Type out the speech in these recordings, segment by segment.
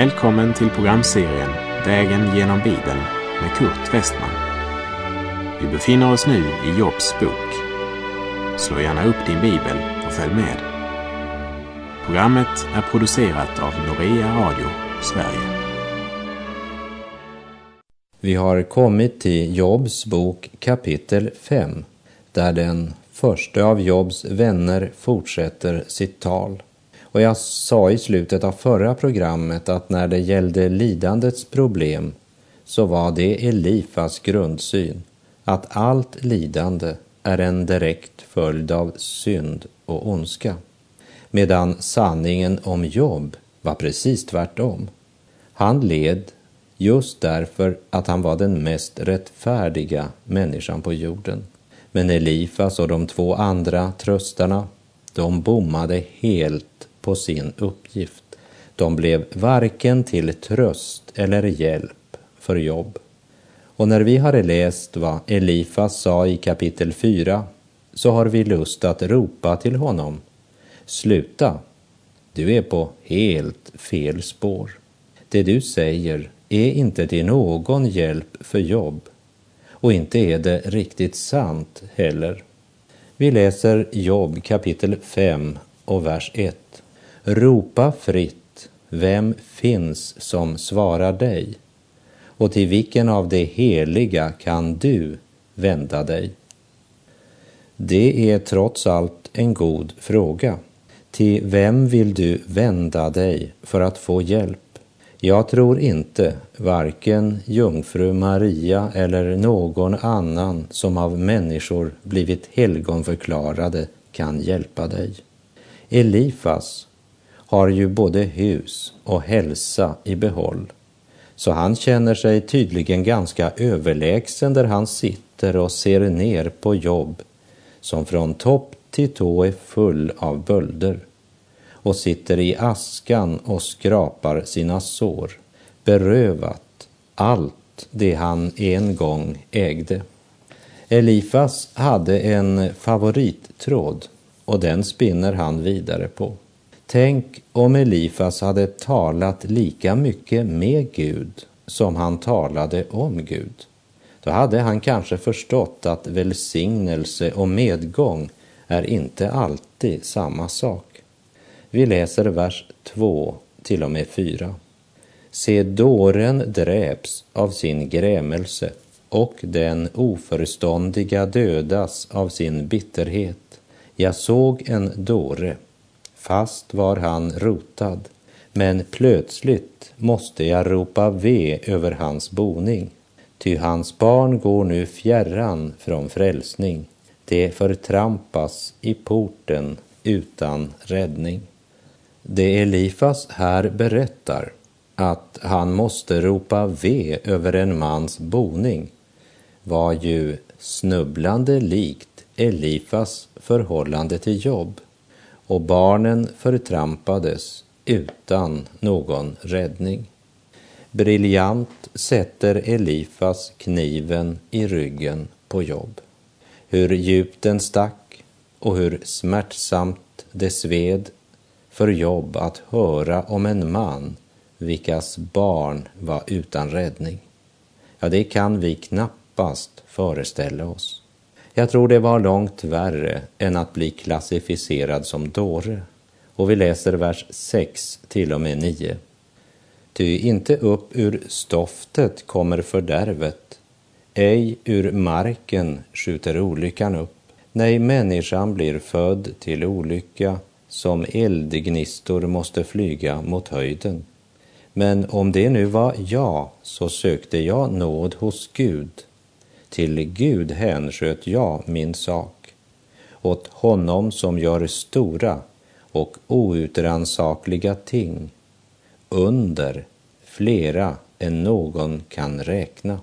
Välkommen till programserien Vägen genom Bibeln med Kurt Westman. Vi befinner oss nu i Jobs bok. Slå gärna upp din bibel och följ med. Programmet är producerat av Norea Radio Sverige. Vi har kommit till Jobs bok kapitel 5 där den första av Jobs vänner fortsätter sitt tal. Och jag sa i slutet av förra programmet att när det gällde lidandets problem så var det Elifas grundsyn att allt lidande är en direkt följd av synd och ondska. Medan sanningen om Jobb var precis tvärtom. Han led just därför att han var den mest rättfärdiga människan på jorden. Men Elifas och de två andra tröstarna, de bommade helt på sin uppgift. De blev varken till tröst eller hjälp för jobb. Och när vi har läst vad Elifas sa i kapitel 4 så har vi lust att ropa till honom. Sluta, du är på helt fel spår. Det du säger är inte till någon hjälp för jobb och inte är det riktigt sant heller. Vi läser Jobb kapitel 5 och vers 1. Ropa fritt, vem finns som svarar dig? Och till vilken av de heliga kan du vända dig? Det är trots allt en god fråga. Till vem vill du vända dig för att få hjälp? Jag tror inte varken jungfru Maria eller någon annan som av människor blivit helgonförklarade kan hjälpa dig. Elifas har ju både hus och hälsa i behåll, så han känner sig tydligen ganska överlägsen där han sitter och ser ner på jobb som från topp till tå är full av bölder och sitter i askan och skrapar sina sår, berövat allt det han en gång ägde. Elifas hade en favorittråd och den spinner han vidare på. Tänk om Elifas hade talat lika mycket med Gud som han talade om Gud. Då hade han kanske förstått att välsignelse och medgång är inte alltid samma sak. Vi läser vers 2 till och med 4. Se, dåren dräps av sin grämelse och den oförståndiga dödas av sin bitterhet. Jag såg en dåre, fast var han rotad, men plötsligt måste jag ropa ve över hans boning, ty hans barn går nu fjärran från frälsning, det förtrampas i porten utan räddning. Det Elifas här berättar att han måste ropa ve över en mans boning var ju snubblande likt Elifas förhållande till jobb och barnen förtrampades utan någon räddning. Briljant sätter Elifas kniven i ryggen på jobb. Hur djupt den stack och hur smärtsamt det sved för jobb att höra om en man vilkas barn var utan räddning. Ja, det kan vi knappast föreställa oss. Jag tror det var långt värre än att bli klassificerad som dåre. Och vi läser vers 6 till och med 9. Ty inte upp ur stoftet kommer fördärvet, ej ur marken skjuter olyckan upp. Nej, människan blir född till olycka som eldgnistor måste flyga mot höjden. Men om det nu var jag, så sökte jag nåd hos Gud. Till Gud hänsköt jag min sak, åt honom som gör stora och outrannsakliga ting, under flera än någon kan räkna.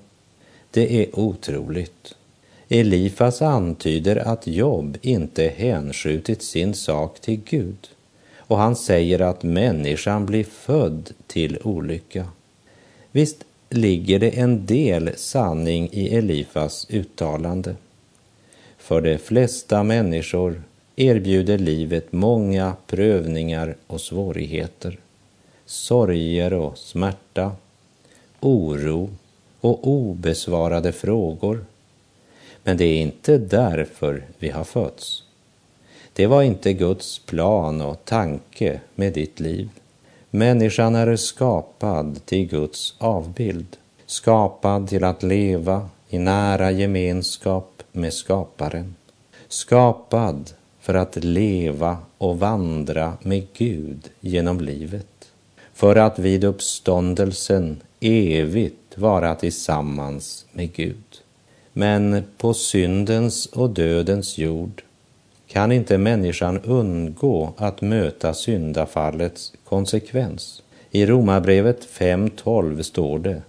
Det är otroligt. Elifas antyder att Jobb inte hänskjutit sin sak till Gud och han säger att människan blir född till olycka. Visst ligger det en del sanning i Elifas uttalande. För de flesta människor erbjuder livet många prövningar och svårigheter. sorger och smärta, oro och obesvarade frågor. Men det är inte därför vi har fötts. Det var inte Guds plan och tanke med ditt liv. Människan är skapad till Guds avbild, skapad till att leva i nära gemenskap med skaparen, skapad för att leva och vandra med Gud genom livet, för att vid uppståndelsen evigt vara tillsammans med Gud. Men på syndens och dödens jord kan inte människan undgå att möta syndafallets konsekvens. I Romarbrevet 5.12 står det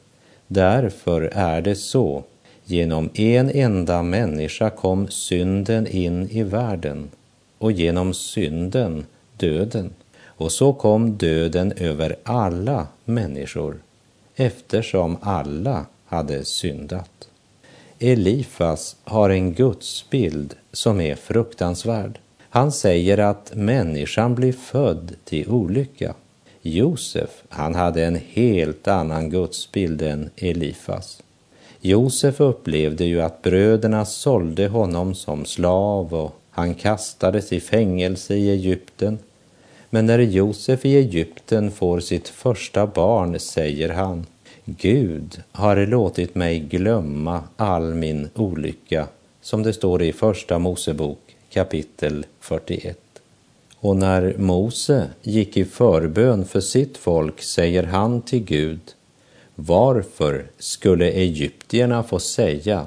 Därför är det så, genom en enda människa kom synden in i världen och genom synden döden. Och så kom döden över alla människor eftersom alla hade syndat. Elifas har en gudsbild som är fruktansvärd. Han säger att människan blir född till olycka. Josef, han hade en helt annan gudsbild än Elifas. Josef upplevde ju att bröderna sålde honom som slav och han kastades i fängelse i Egypten. Men när Josef i Egypten får sitt första barn säger han Gud har låtit mig glömma all min olycka, som det står i Första Mosebok kapitel 41. Och när Mose gick i förbön för sitt folk säger han till Gud varför skulle egyptierna få säga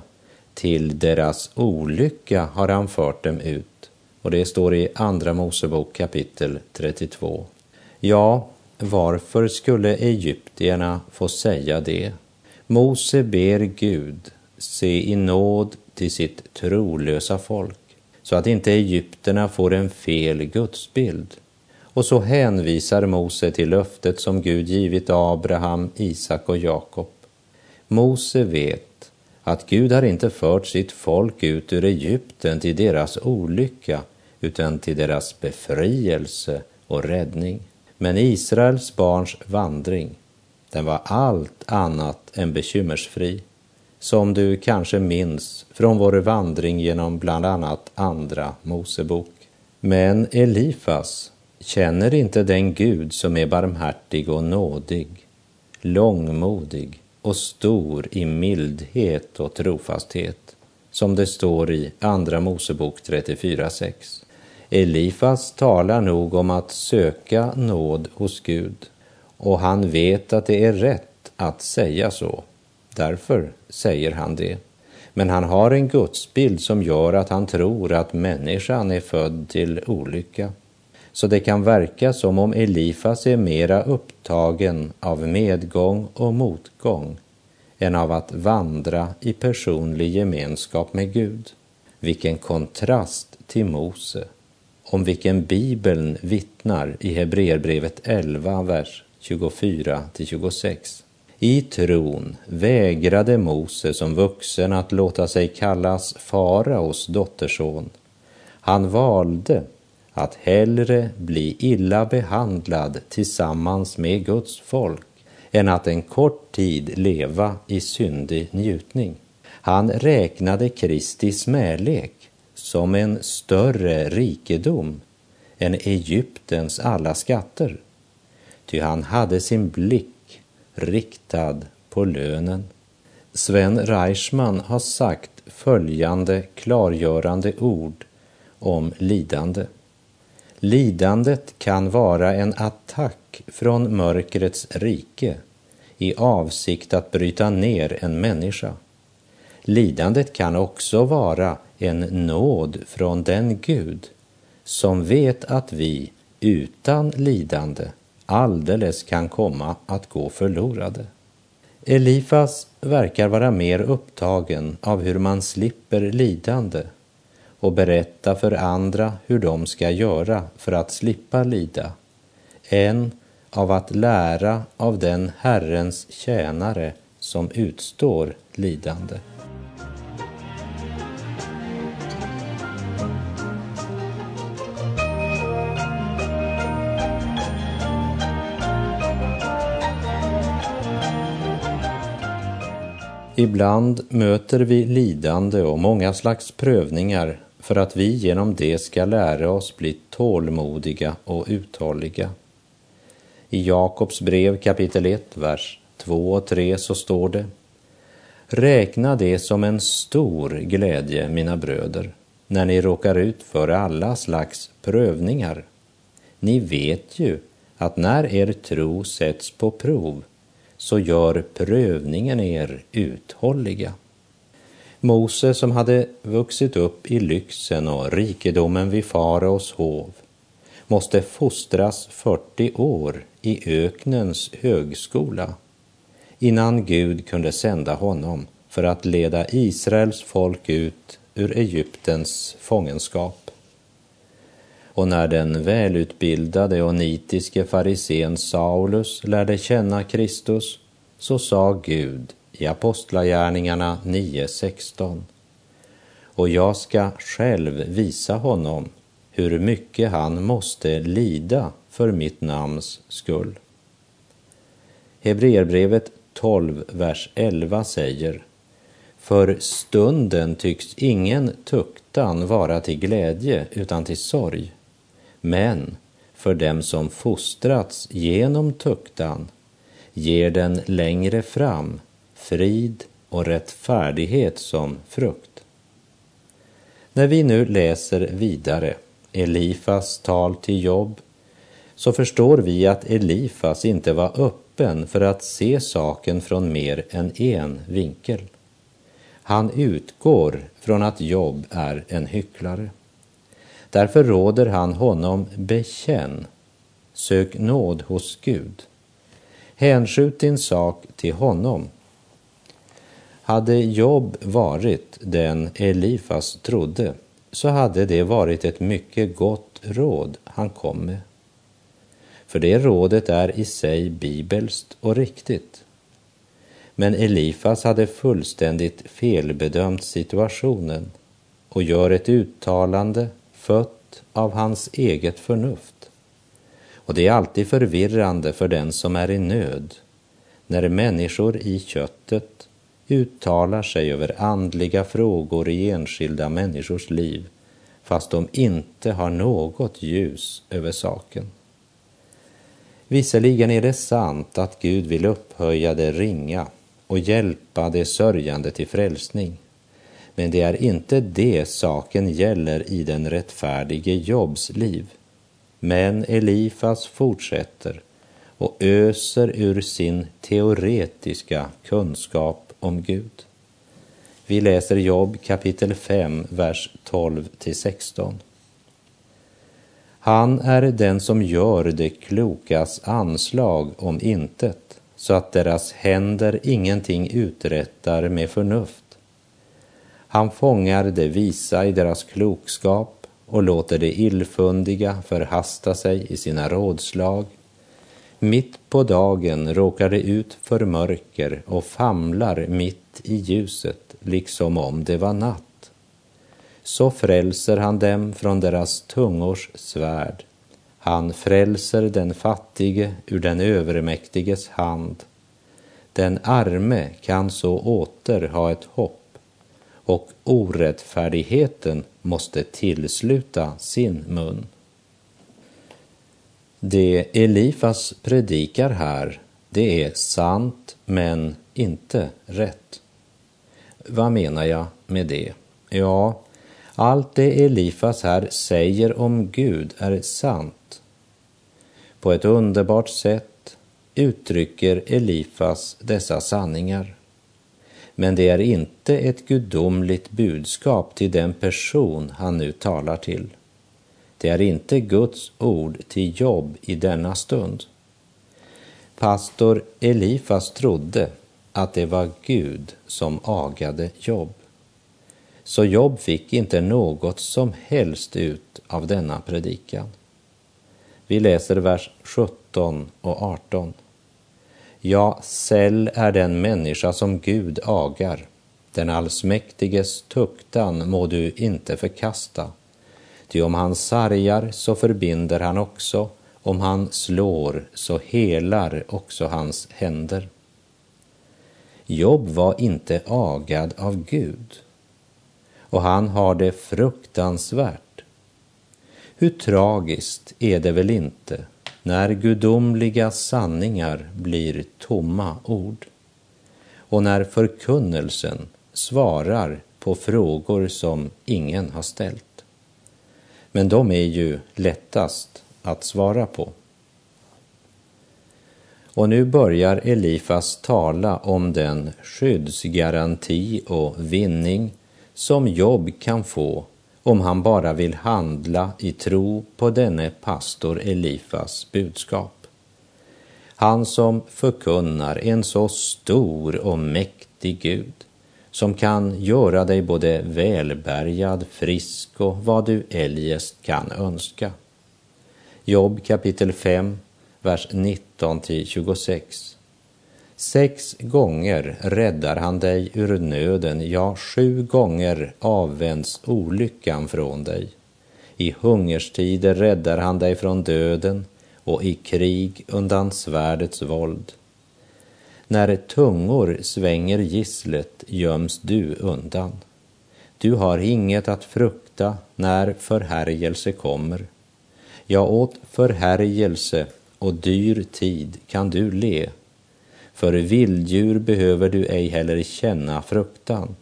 till deras olycka har han fört dem ut? Och det står i Andra Mosebok kapitel 32. Ja, varför skulle egyptierna få säga det? Mose ber Gud se i nåd till sitt trolösa folk så att inte egyptierna får en fel gudsbild. Och så hänvisar Mose till löftet som Gud givit Abraham, Isak och Jakob. Mose vet att Gud har inte fört sitt folk ut ur Egypten till deras olycka utan till deras befrielse och räddning. Men Israels barns vandring, den var allt annat än bekymmersfri, som du kanske minns från vår vandring genom bland annat Andra Mosebok. Men Elifas känner inte den Gud som är barmhärtig och nådig, långmodig och stor i mildhet och trofasthet, som det står i Andra Mosebok 34.6. Elifas talar nog om att söka nåd hos Gud och han vet att det är rätt att säga så. Därför säger han det. Men han har en gudsbild som gör att han tror att människan är född till olycka. Så det kan verka som om Elifas är mera upptagen av medgång och motgång än av att vandra i personlig gemenskap med Gud. Vilken kontrast till Mose om vilken Bibeln vittnar i Hebreerbrevet 11, vers 24 26. I tron vägrade Mose som vuxen att låta sig kallas faraos dotterson. Han valde att hellre bli illa behandlad tillsammans med Guds folk än att en kort tid leva i syndig njutning. Han räknade Kristi smälek som en större rikedom än Egyptens alla skatter, ty han hade sin blick riktad på lönen. Sven Reichman har sagt följande klargörande ord om lidande. Lidandet kan vara en attack från mörkrets rike i avsikt att bryta ner en människa. Lidandet kan också vara en nåd från den Gud som vet att vi utan lidande alldeles kan komma att gå förlorade. Elifas verkar vara mer upptagen av hur man slipper lidande och berätta för andra hur de ska göra för att slippa lida, än av att lära av den Herrens tjänare som utstår lidande. Ibland möter vi lidande och många slags prövningar för att vi genom det ska lära oss bli tålmodiga och uthålliga. I Jakobs brev kapitel 1, vers 2 och 3 så står det Räkna det som en stor glädje, mina bröder, när ni råkar ut för alla slags prövningar. Ni vet ju att när er tro sätts på prov så gör prövningen er uthålliga. Mose som hade vuxit upp i lyxen och rikedomen vid faraos hov måste fostras 40 år i öknens högskola innan Gud kunde sända honom för att leda Israels folk ut ur Egyptens fångenskap. Och när den välutbildade och nitiske farisén Saulus lärde känna Kristus så sa Gud i Apostlagärningarna 9.16 och jag ska själv visa honom hur mycket han måste lida för mitt namns skull. Hebreerbrevet 12, vers 11 säger För stunden tycks ingen tuktan vara till glädje utan till sorg. Men för dem som fostrats genom tuktan ger den längre fram frid och rättfärdighet som frukt. När vi nu läser vidare Elifas tal till Jobb så förstår vi att Elifas inte var öppen för att se saken från mer än en vinkel. Han utgår från att Jobb är en hycklare. Därför råder han honom bekänn, sök nåd hos Gud. Hänskjut din sak till honom. Hade Job varit den Elifas trodde så hade det varit ett mycket gott råd han kom med. För det rådet är i sig bibelskt och riktigt. Men Elifas hade fullständigt felbedömt situationen och gör ett uttalande fött av hans eget förnuft. Och det är alltid förvirrande för den som är i nöd när människor i köttet uttalar sig över andliga frågor i enskilda människors liv fast de inte har något ljus över saken. Visserligen är det sant att Gud vill upphöja det ringa och hjälpa det sörjande till frälsning. Men det är inte det saken gäller i den rättfärdige Jobs liv. Men Elifas fortsätter och öser ur sin teoretiska kunskap om Gud. Vi läser Jobb kapitel 5, vers 12 till 16. Han är den som gör de klokas anslag om intet, så att deras händer ingenting uträttar med förnuft. Han fångar det visa i deras klokskap och låter det illfundiga förhasta sig i sina rådslag. Mitt på dagen råkar det ut för mörker och famlar mitt i ljuset, liksom om det var natt så frälser han dem från deras tungors svärd. Han frälser den fattige ur den övermäktiges hand. Den arme kan så åter ha ett hopp och orättfärdigheten måste tillsluta sin mun. Det Elifas predikar här, det är sant men inte rätt. Vad menar jag med det? Ja, allt det Elifas här säger om Gud är sant. På ett underbart sätt uttrycker Elifas dessa sanningar. Men det är inte ett gudomligt budskap till den person han nu talar till. Det är inte Guds ord till jobb i denna stund. Pastor Elifas trodde att det var Gud som agade jobb. Så Jobb fick inte något som helst ut av denna predikan. Vi läser vers 17 och 18. Ja, säll är den människa som Gud agar. Den allsmäktiges tuktan må du inte förkasta. Ty om han sargar så förbinder han också, om han slår så helar också hans händer. Jobb var inte agad av Gud och han har det fruktansvärt. Hur tragiskt är det väl inte när gudomliga sanningar blir tomma ord och när förkunnelsen svarar på frågor som ingen har ställt. Men de är ju lättast att svara på. Och nu börjar Elifas tala om den skyddsgaranti och vinning som Jobb kan få om han bara vill handla i tro på denne pastor Elifas budskap. Han som förkunnar en så stor och mäktig Gud som kan göra dig både välbärgad, frisk och vad du eljest kan önska. Jobb kapitel 5, vers 19 till 26. Sex gånger räddar han dig ur nöden, ja, sju gånger avvänds olyckan från dig. I hungerstider räddar han dig från döden och i krig undan svärdets våld. När tungor svänger gisslet göms du undan. Du har inget att frukta när förhärjelse kommer. Ja, åt förhärjelse och dyr tid kan du le för vilddjur behöver du ej heller känna fruktan.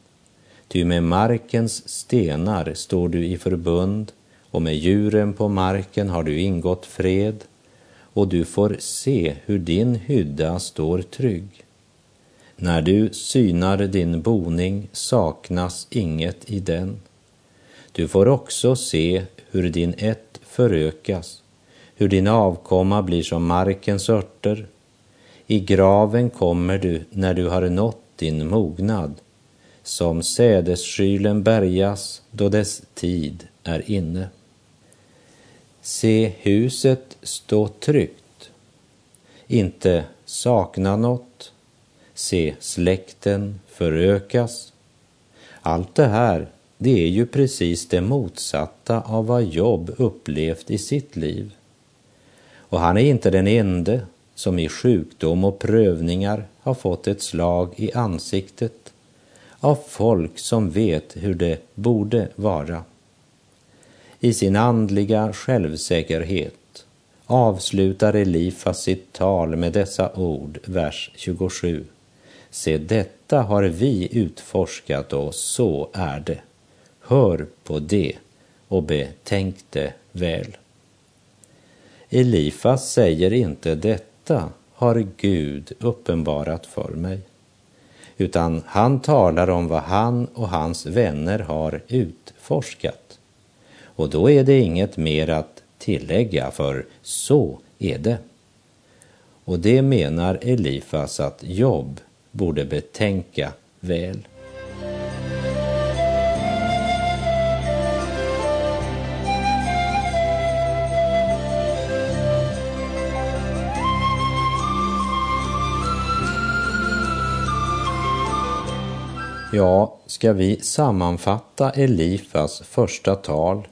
Ty med markens stenar står du i förbund och med djuren på marken har du ingått fred och du får se hur din hydda står trygg. När du synar din boning saknas inget i den. Du får också se hur din ett förökas, hur din avkomma blir som markens örter i graven kommer du när du har nått din mognad, som sädesskylen bärgas då dess tid är inne. Se huset stå tryggt, inte sakna något, se släkten förökas. Allt det här, det är ju precis det motsatta av vad Jobb upplevt i sitt liv. Och han är inte den ende som i sjukdom och prövningar har fått ett slag i ansiktet av folk som vet hur det borde vara. I sin andliga självsäkerhet avslutar Elifas sitt tal med dessa ord, vers 27. Se, detta har vi utforskat och så är det. Hör på det och betänk det väl. Elifas säger inte detta detta har Gud uppenbarat för mig. Utan han talar om vad han och hans vänner har utforskat. Och då är det inget mer att tillägga, för så är det. Och det menar Elifas att Jobb borde betänka väl. Ja, ska vi sammanfatta Elifas första tal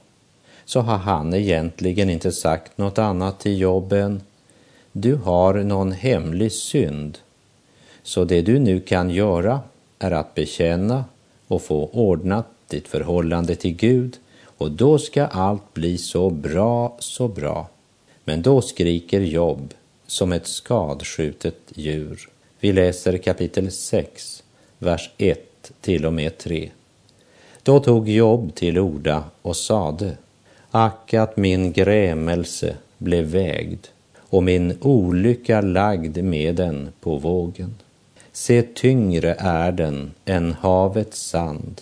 så har han egentligen inte sagt något annat till jobben. Du har någon hemlig synd, så det du nu kan göra är att bekänna och få ordnat ditt förhållande till Gud och då ska allt bli så bra, så bra. Men då skriker Jobb som ett skadskjutet djur. Vi läser kapitel 6, vers 1 till och med 3. Då tog Job till orda och sade, ack att min grämelse blev vägd och min olycka lagd med den på vågen. Se, tyngre är den än havets sand.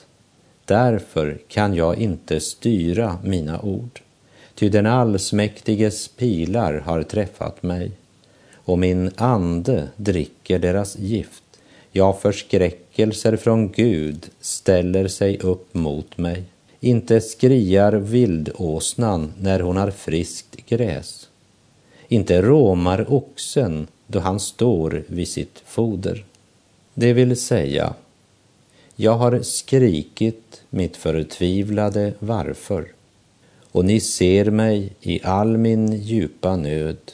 Därför kan jag inte styra mina ord, ty den allsmäktiges pilar har träffat mig och min ande dricker deras gift. Jag förskräcker förskräckelser från Gud ställer sig upp mot mig. Inte skriar vildåsnan när hon har friskt gräs. Inte råmar oxen då han står vid sitt foder. Det vill säga, jag har skrikit mitt förtvivlade varför och ni ser mig i all min djupa nöd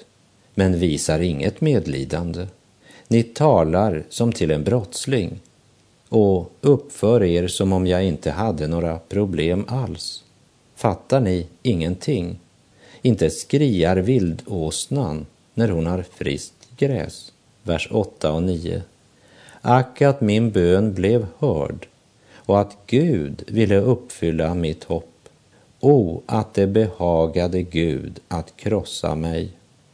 men visar inget medlidande. Ni talar som till en brottsling och uppför er som om jag inte hade några problem alls. Fattar ni ingenting? Inte skriar vildåsnan när hon har friskt gräs. Vers 8 och 9. Ack att min bön blev hörd och att Gud ville uppfylla mitt hopp. O, att det behagade Gud att krossa mig,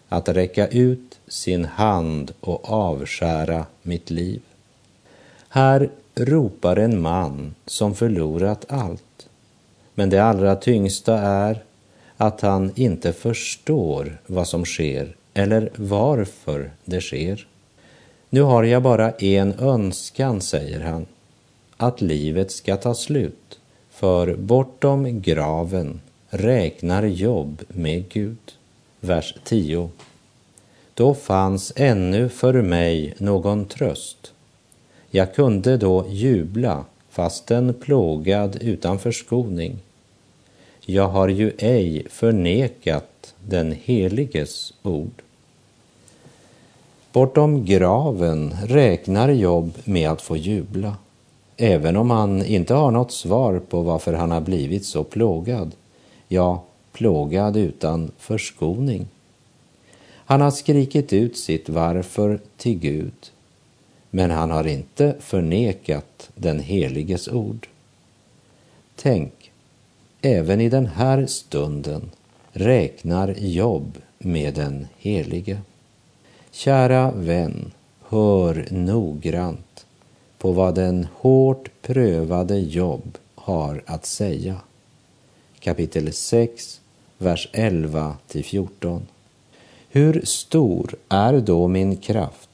att räcka ut sin hand och avskära mitt liv. Här ropar en man som förlorat allt. Men det allra tyngsta är att han inte förstår vad som sker eller varför det sker. Nu har jag bara en önskan, säger han, att livet ska ta slut, för bortom graven räknar jobb med Gud. Vers 10. Då fanns ännu för mig någon tröst. Jag kunde då jubla fastän plågad utan förskoning. Jag har ju ej förnekat den heliges ord. Bortom graven räknar Jobb med att få jubla, även om han inte har något svar på varför han har blivit så plågad, ja, plågad utan förskoning. Han har skrikit ut sitt varför till Gud, men han har inte förnekat den heliges ord. Tänk, även i den här stunden räknar Jobb med den helige. Kära vän, hör noggrant på vad den hårt prövade Jobb har att säga. Kapitel 6, vers 11 till 14. Hur stor är då min kraft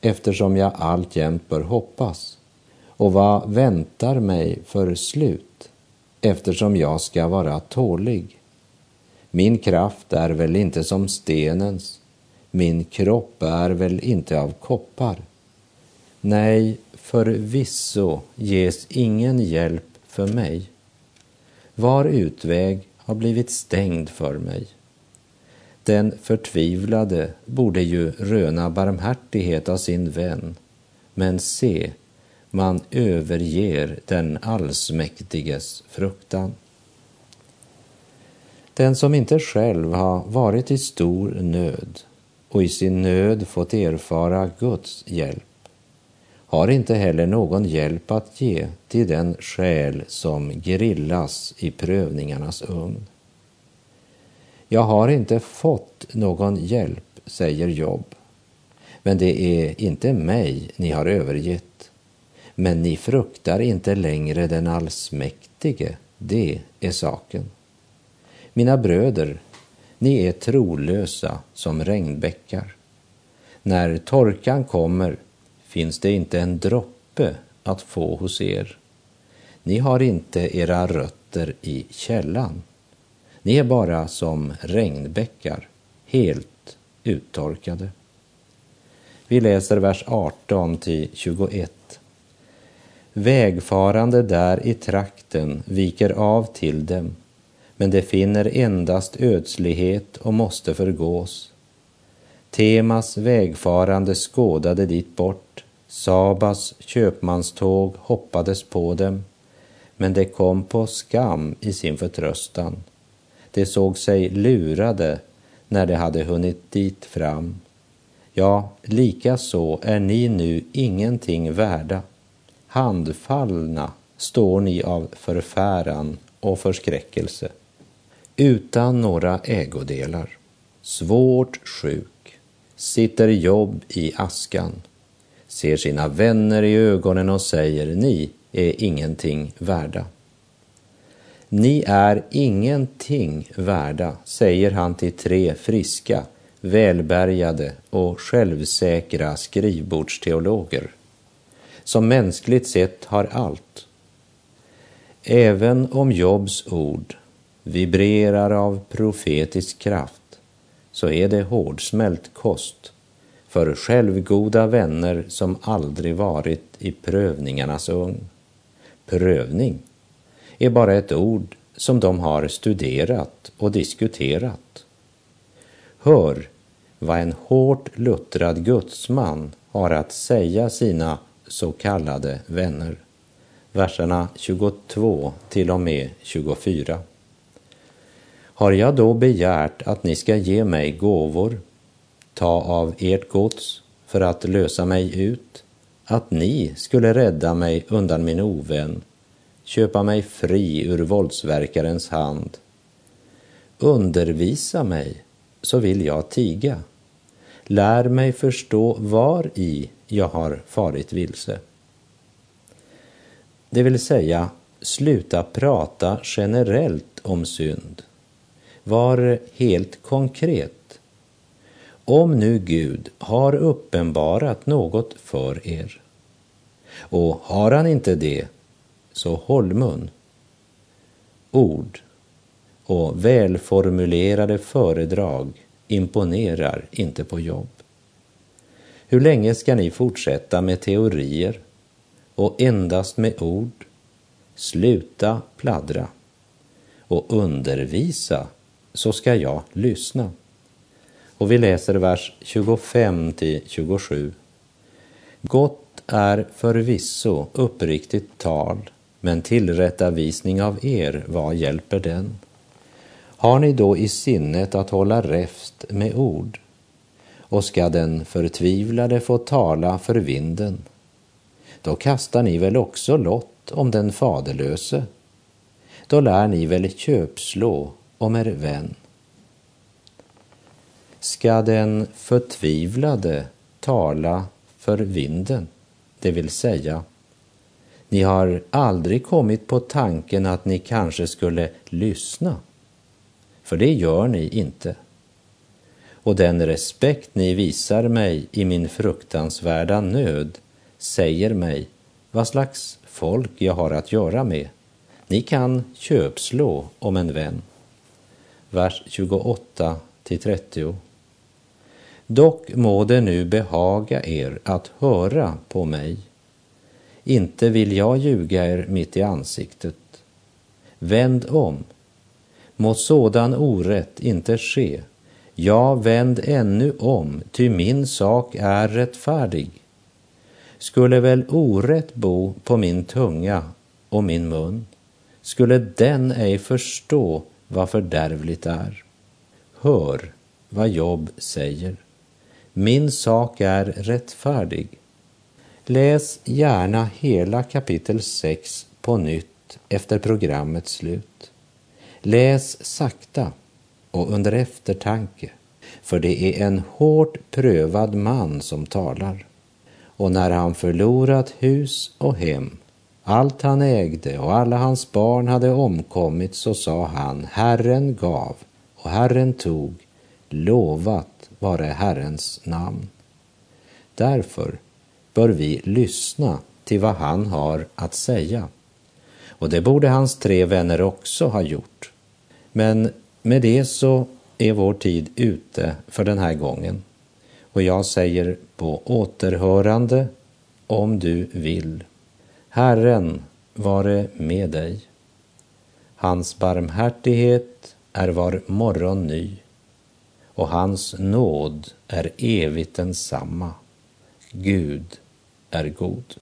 eftersom jag alltjämt bör hoppas? Och vad väntar mig för slut eftersom jag ska vara tålig? Min kraft är väl inte som stenens min kropp är väl inte av koppar? Nej, förvisso ges ingen hjälp för mig. Var utväg har blivit stängd för mig. Den förtvivlade borde ju röna barmhärtighet av sin vän, men se, man överger den allsmäktiges fruktan. Den som inte själv har varit i stor nöd och i sin nöd fått erfara Guds hjälp har inte heller någon hjälp att ge till den själ som grillas i prövningarnas ugn. Jag har inte fått någon hjälp, säger Job. men det är inte mig ni har övergett. Men ni fruktar inte längre den allsmäktige, det är saken. Mina bröder, ni är trolösa som regnbäckar. När torkan kommer finns det inte en droppe att få hos er. Ni har inte era rötter i källan. Ni är bara som regnbäckar, helt uttorkade. Vi läser vers 18 till 21. Vägfarande där i trakten viker av till dem men det finner endast ödslighet och måste förgås. Temas vägfarande skådade dit bort, Sabas köpmanståg hoppades på dem, men de kom på skam i sin förtröstan. De såg sig lurade när de hade hunnit dit fram. Ja, likaså är ni nu ingenting värda. Handfallna står ni av förfäran och förskräckelse utan några ägodelar, svårt sjuk, sitter jobb i askan, ser sina vänner i ögonen och säger ni är ingenting värda. Ni är ingenting värda, säger han till tre friska, välbärgade och självsäkra skrivbordsteologer, som mänskligt sett har allt. Även om Jobs ord vibrerar av profetisk kraft så är det hårdsmält kost för självgoda vänner som aldrig varit i prövningarnas ugn. Prövning är bara ett ord som de har studerat och diskuterat. Hör vad en hårt luttrad gudsman har att säga sina så kallade vänner. Verserna 22 till och med 24. Har jag då begärt att ni ska ge mig gåvor, ta av ert gods för att lösa mig ut, att ni skulle rädda mig undan min ovän, köpa mig fri ur våldsverkarens hand. Undervisa mig, så vill jag tiga. Lär mig förstå var i jag har farit vilse. Det vill säga, sluta prata generellt om synd. Var helt konkret. Om nu Gud har uppenbarat något för er och har han inte det, så håll mun. Ord och välformulerade föredrag imponerar inte på jobb. Hur länge ska ni fortsätta med teorier och endast med ord? Sluta pladdra och undervisa så ska jag lyssna. Och vi läser vers 25 till 27. Gott är förvisso uppriktigt tal, men tillrättavisning av er, vad hjälper den? Har ni då i sinnet att hålla räfst med ord? Och ska den förtvivlade få tala för vinden? Då kastar ni väl också lott om den faderlöse? Då lär ni väl köpslå om er vän? Ska den förtvivlade tala för vinden, det vill säga ni har aldrig kommit på tanken att ni kanske skulle lyssna för det gör ni inte. Och den respekt ni visar mig i min fruktansvärda nöd säger mig vad slags folk jag har att göra med. Ni kan köpslå om en vän. Vers 28 till 30. Dock må det nu behaga er att höra på mig. Inte vill jag ljuga er mitt i ansiktet. Vänd om må sådan orätt inte ske. Ja, vänd ännu om, ty min sak är rättfärdig. Skulle väl orätt bo på min tunga och min mun, skulle den ej förstå vad fördärvligt är. Hör vad Jobb säger. Min sak är rättfärdig. Läs gärna hela kapitel 6 på nytt efter programmets slut. Läs sakta och under eftertanke, för det är en hårt prövad man som talar. Och när han förlorat hus och hem, allt han ägde och alla hans barn hade omkommit, så sa han, Herren gav och Herren tog, lovat vare Herrens namn. Därför bör vi lyssna till vad han har att säga. Och det borde hans tre vänner också ha gjort. Men med det så är vår tid ute för den här gången. Och jag säger på återhörande om du vill. Herren vare med dig. Hans barmhärtighet är var morgon ny och hans nåd är evigt densamma. Gud är god.